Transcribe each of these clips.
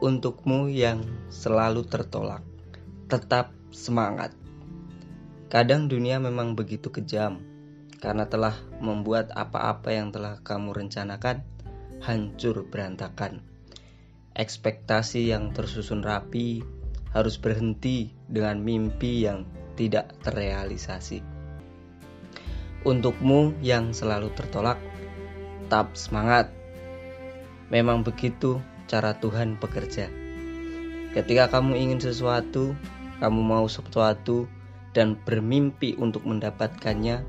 Untukmu yang selalu tertolak, tetap semangat. Kadang dunia memang begitu kejam karena telah membuat apa-apa yang telah kamu rencanakan hancur berantakan. Ekspektasi yang tersusun rapi harus berhenti dengan mimpi yang tidak terrealisasi. Untukmu yang selalu tertolak, tetap semangat. Memang begitu cara Tuhan bekerja. Ketika kamu ingin sesuatu, kamu mau sesuatu, dan bermimpi untuk mendapatkannya,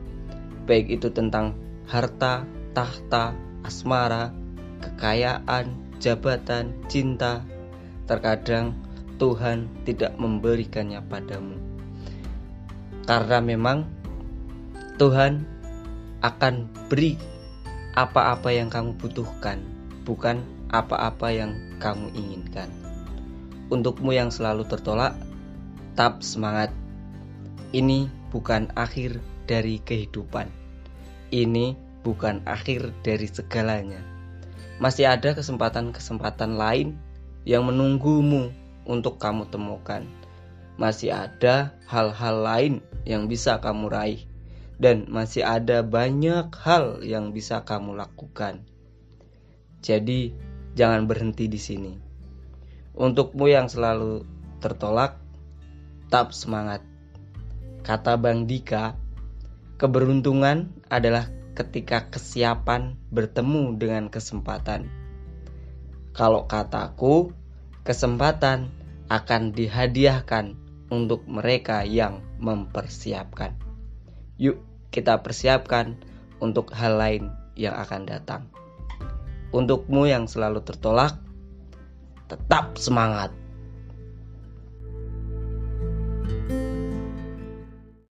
baik itu tentang harta, tahta, asmara, kekayaan, jabatan, cinta, terkadang Tuhan tidak memberikannya padamu. Karena memang Tuhan akan beri apa-apa yang kamu butuhkan, bukan apa-apa yang kamu inginkan. Untukmu yang selalu tertolak, tetap semangat. Ini bukan akhir dari kehidupan. Ini bukan akhir dari segalanya. Masih ada kesempatan-kesempatan lain yang menunggumu untuk kamu temukan. Masih ada hal-hal lain yang bisa kamu raih, dan masih ada banyak hal yang bisa kamu lakukan. Jadi, jangan berhenti di sini. Untukmu yang selalu tertolak, tetap semangat. Kata Bang Dika, keberuntungan adalah ketika kesiapan bertemu dengan kesempatan. Kalau kataku, kesempatan akan dihadiahkan untuk mereka yang mempersiapkan. Yuk, kita persiapkan untuk hal lain yang akan datang. Untukmu yang selalu tertolak, tetap semangat.